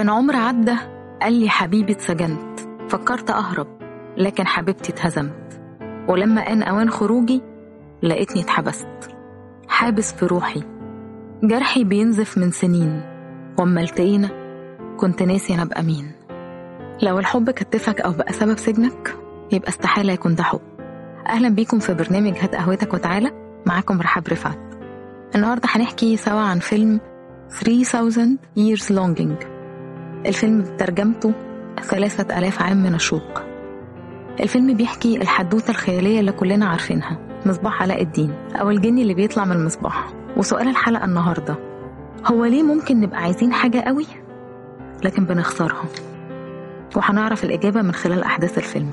من عمر عدى قال لي حبيبي اتسجنت فكرت أهرب لكن حبيبتي اتهزمت. ولما آن أوان خروجي لقيتني اتحبست. حابس في روحي. جرحي بينزف من سنين وأما التقينا كنت ناسي أنا أبقى مين لو الحب كتفك أو بقى سبب سجنك يبقى استحالة يكون ده حب. أهلا بيكم في برنامج هات قهوتك وتعالى معاكم رحاب رفعت. النهاردة هنحكي سوا عن فيلم 3000 Years Longing. الفيلم بترجمته ثلاثة ألاف عام من الشوق. الفيلم بيحكي الحدوتة الخيالية اللي كلنا عارفينها مصباح علاء الدين أو الجني اللي بيطلع من المصباح. وسؤال الحلقة النهاردة هو ليه ممكن نبقى عايزين حاجة قوي؟ لكن بنخسرها. وهنعرف الإجابة من خلال أحداث الفيلم.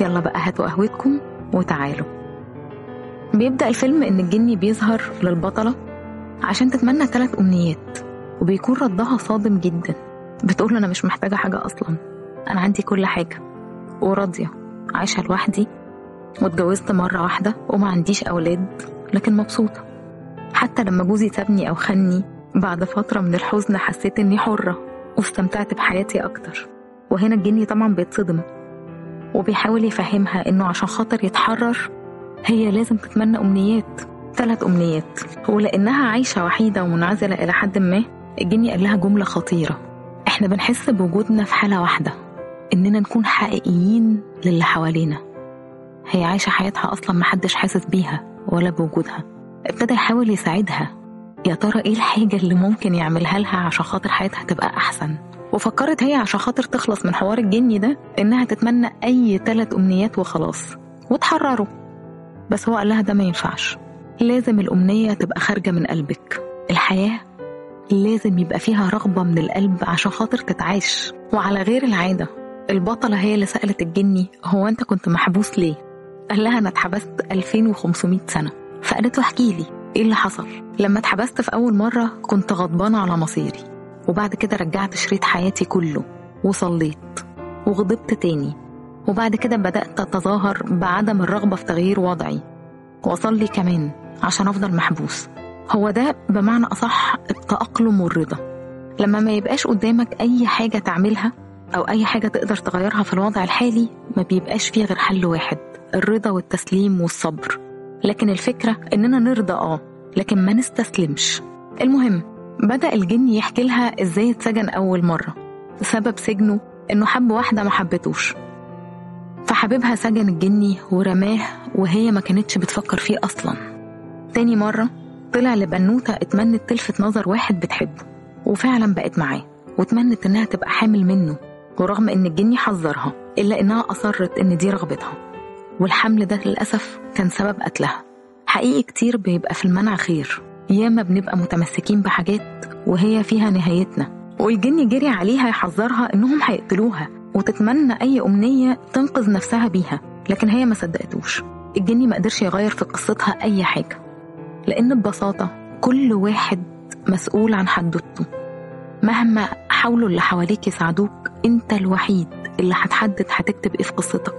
يلا بقى هاتوا قهوتكم وتعالوا. بيبدأ الفيلم إن الجني بيظهر للبطلة عشان تتمنى ثلاث أمنيات وبيكون ردها صادم جدا. بتقول أنا مش محتاجة حاجة أصلا. أنا عندي كل حاجة. وراضية. عايشة لوحدي. واتجوزت مرة واحدة. وما عنديش أولاد. لكن مبسوطة. حتى لما جوزي سابني أو خني بعد فترة من الحزن حسيت إني حرة. واستمتعت بحياتي أكتر. وهنا الجني طبعا بيتصدم. وبيحاول يفهمها إنه عشان خاطر يتحرر هي لازم تتمنى أمنيات. ثلاث أمنيات. ولأنها عايشة وحيدة ومنعزلة إلى حد ما الجني قال لها جملة خطيرة. إحنا بنحس بوجودنا في حالة واحدة إننا نكون حقيقيين للي حوالينا. هي عايشة حياتها أصلا محدش حاسس بيها ولا بوجودها. ابتدى يحاول يساعدها. يا ترى إيه الحاجة اللي ممكن يعملها لها عشان خاطر حياتها تبقى أحسن؟ وفكرت هي عشان خاطر تخلص من حوار الجني ده إنها تتمنى أي ثلاث أمنيات وخلاص وتحرره. بس هو قال لها ده ما ينفعش. لازم الأمنية تبقى خارجة من قلبك. الحياة لازم يبقى فيها رغبة من القلب عشان خاطر تتعاش وعلى غير العادة البطلة هي اللي سألت الجني هو أنت كنت محبوس ليه؟ قال لها أنا اتحبست 2500 سنة فقالت له احكي لي إيه اللي حصل؟ لما اتحبست في أول مرة كنت غضبانة على مصيري وبعد كده رجعت شريط حياتي كله وصليت وغضبت تاني وبعد كده بدأت أتظاهر بعدم الرغبة في تغيير وضعي وأصلي كمان عشان أفضل محبوس هو ده بمعنى أصح التأقلم والرضا. لما ما يبقاش قدامك أي حاجة تعملها أو أي حاجة تقدر تغيرها في الوضع الحالي ما بيبقاش فيه غير حل واحد الرضا والتسليم والصبر. لكن الفكرة إننا نرضى آه لكن ما نستسلمش. المهم بدأ الجن يحكي لها إزاي اتسجن أول مرة سبب سجنه إنه حب واحدة ما حبتوش. فحبيبها سجن الجني ورماه وهي ما كانتش بتفكر فيه أصلا. تاني مرة طلع لبنوتة اتمنت تلفت نظر واحد بتحبه وفعلا بقت معاه واتمنت إنها تبقى حامل منه ورغم إن الجني حذرها إلا إنها أصرت إن دي رغبتها. والحمل ده للأسف كان سبب قتلها. حقيقي كتير بيبقى في المنع خير ياما بنبقى متمسكين بحاجات وهي فيها نهايتنا. والجن جري عليها يحذرها إنهم هيقتلوها وتتمنى أي أمنية تنقذ نفسها بيها لكن هي ما صدقتوش. الجني ما قدرش يغير في قصتها أي حاجة. لأن ببساطة كل واحد مسؤول عن حدوته. مهما حاولوا اللي حواليك يساعدوك أنت الوحيد اللي هتحدد هتكتب إيه في قصتك.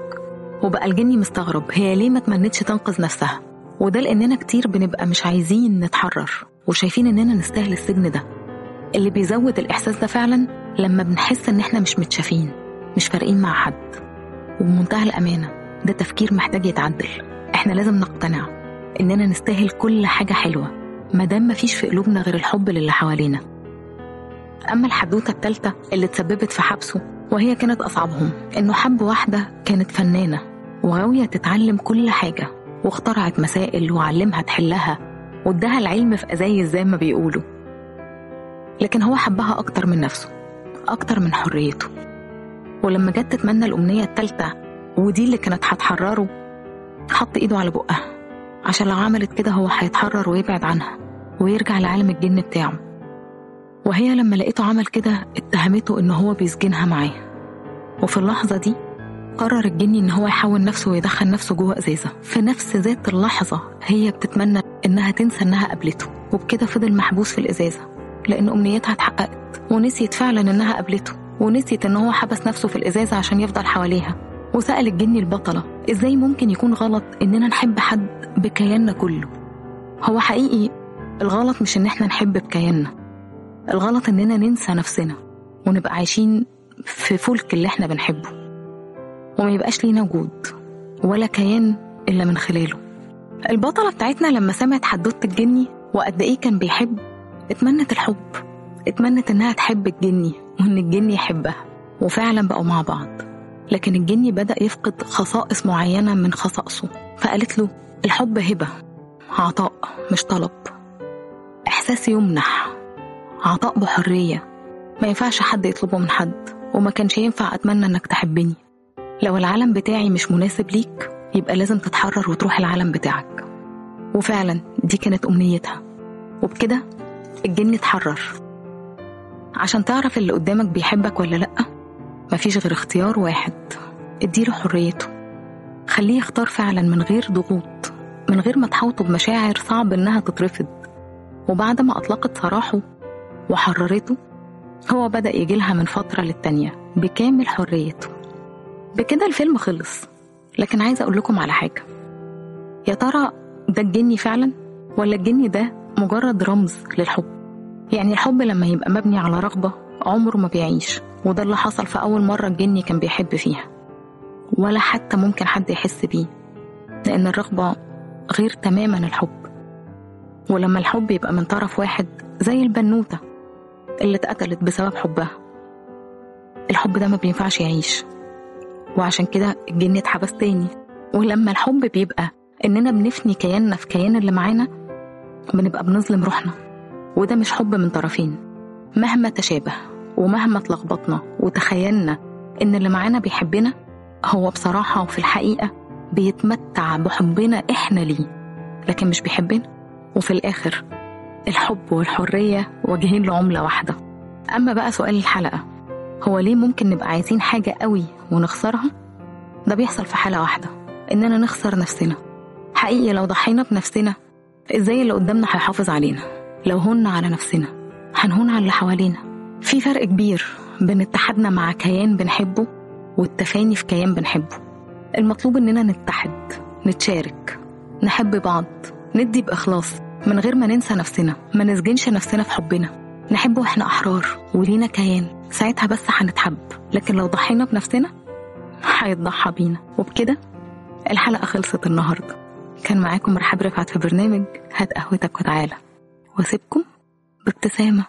وبقى الجني مستغرب هي ليه ما تمنتش تنقذ نفسها؟ وده لأننا كتير بنبقى مش عايزين نتحرر وشايفين إننا نستاهل السجن ده. اللي بيزود الإحساس ده فعلا لما بنحس إن إحنا مش متشافين مش فارقين مع حد. وبمنتهى الأمانة ده تفكير محتاج يتعدل. إحنا لازم نقتنع. إننا نستاهل كل حاجة حلوة مادام مفيش في قلوبنا غير الحب للي حوالينا. أما الحدوتة التالتة اللي تسببت في حبسه وهي كانت أصعبهم إنه حب واحدة كانت فنانة وغاوية تتعلم كل حاجة واخترعت مسائل وعلمها تحلها واداها العلم في أزايز زي ما بيقولوا. لكن هو حبها أكتر من نفسه أكتر من حريته. ولما جت تتمنى الأمنية التالتة ودي اللي كانت هتحرره حط إيده على بقها. عشان لو عملت كده هو هيتحرر ويبعد عنها ويرجع لعالم الجن بتاعه. وهي لما لقيته عمل كده اتهمته إن هو بيسجنها معاه. وفي اللحظة دي قرر الجني إن هو يحول نفسه ويدخل نفسه جوه إزازة. في نفس ذات اللحظة هي بتتمنى إنها تنسى إنها قابلته وبكده فضل محبوس في الإزازة لأن أمنيتها اتحققت ونسيت فعلا إنها قابلته ونسيت إن هو حبس نفسه في الإزازة عشان يفضل حواليها. وسأل الجني البطلة إزاي ممكن يكون غلط إننا نحب حد بكياننا كله؟ هو حقيقي الغلط مش إن إحنا نحب بكياننا. الغلط إننا ننسى نفسنا ونبقى عايشين في فلك اللي إحنا بنحبه. وما يبقاش لينا وجود ولا كيان إلا من خلاله. البطلة بتاعتنا لما سمعت حدوتة الجني وقد إيه كان بيحب اتمنت الحب اتمنت إنها تحب الجني وإن الجني يحبها وفعلا بقوا مع بعض. لكن الجني بدأ يفقد خصائص معينة من خصائصه. فقالت له الحب هبة عطاء مش طلب. إحساس يمنح عطاء بحرية. ما ينفعش حد يطلبه من حد وما كانش ينفع أتمنى إنك تحبني. لو العالم بتاعي مش مناسب ليك يبقى لازم تتحرر وتروح العالم بتاعك. وفعلا دي كانت أمنيتها. وبكده الجن اتحرر. عشان تعرف اللي قدامك بيحبك ولا لأ مفيش غير اختيار واحد. اديله حريته. خليه يختار فعلا من غير ضغوط من غير ما تحوطه بمشاعر صعب إنها تترفض. وبعد ما أطلقت سراحه وحررته هو بدأ يجيلها من فترة للتانية بكامل حريته. بكده الفيلم خلص. لكن عايزة أقول لكم على حاجة. يا ترى ده الجني فعلا؟ ولا الجني ده مجرد رمز للحب؟ يعني الحب لما يبقى مبني على رغبة عمره ما بيعيش. وده اللي حصل في أول مرة الجني كان بيحب فيها. ولا حتى ممكن حد يحس بيه لأن الرغبة غير تماما الحب. ولما الحب يبقى من طرف واحد زي البنوتة اللي اتقتلت بسبب حبها. الحب ده ما بينفعش يعيش. وعشان كده الجن اتحبس تاني. ولما الحب بيبقى إننا بنفني كياننا في كيان اللي معانا بنبقى بنظلم روحنا. وده مش حب من طرفين مهما تشابه. ومهما اتلخبطنا وتخيلنا إن اللي معانا بيحبنا هو بصراحة وفي الحقيقة بيتمتع بحبنا إحنا ليه. لكن مش بيحبنا وفي الآخر الحب والحرية وجهين لعملة واحدة. أما بقى سؤال الحلقة هو ليه ممكن نبقى عايزين حاجة قوي ونخسرها؟ ده بيحصل في حالة واحدة إننا نخسر نفسنا. حقيقي لو ضحينا بنفسنا إزاي اللي قدامنا هيحافظ علينا؟ لو هنا على نفسنا هنهون على اللي حوالينا. في فرق كبير بين اتحادنا مع كيان بنحبه والتفاني في كيان بنحبه. المطلوب إننا نتحد نتشارك نحب بعض ندي بإخلاص من غير ما ننسى نفسنا ما نسجنش نفسنا في حبنا. نحب وإحنا أحرار ولينا كيان ساعتها بس هنتحب لكن لو ضحينا بنفسنا هيتضحى بينا. وبكده الحلقة خلصت النهاردة. كان معاكم رحاب رفعت في برنامج هات قهوتك وتعالى. واسيبكم بابتسامه